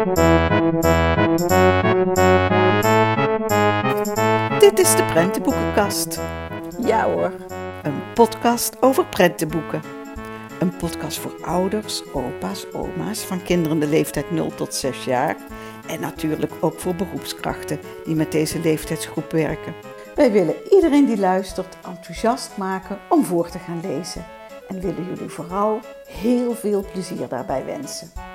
Dit is de Prentenboekenkast. Ja hoor. Een podcast over prentenboeken. Een podcast voor ouders, opa's, oma's van kinderen de leeftijd 0 tot 6 jaar. En natuurlijk ook voor beroepskrachten die met deze leeftijdsgroep werken. Wij willen iedereen die luistert enthousiast maken om voor te gaan lezen. En willen jullie vooral heel veel plezier daarbij wensen.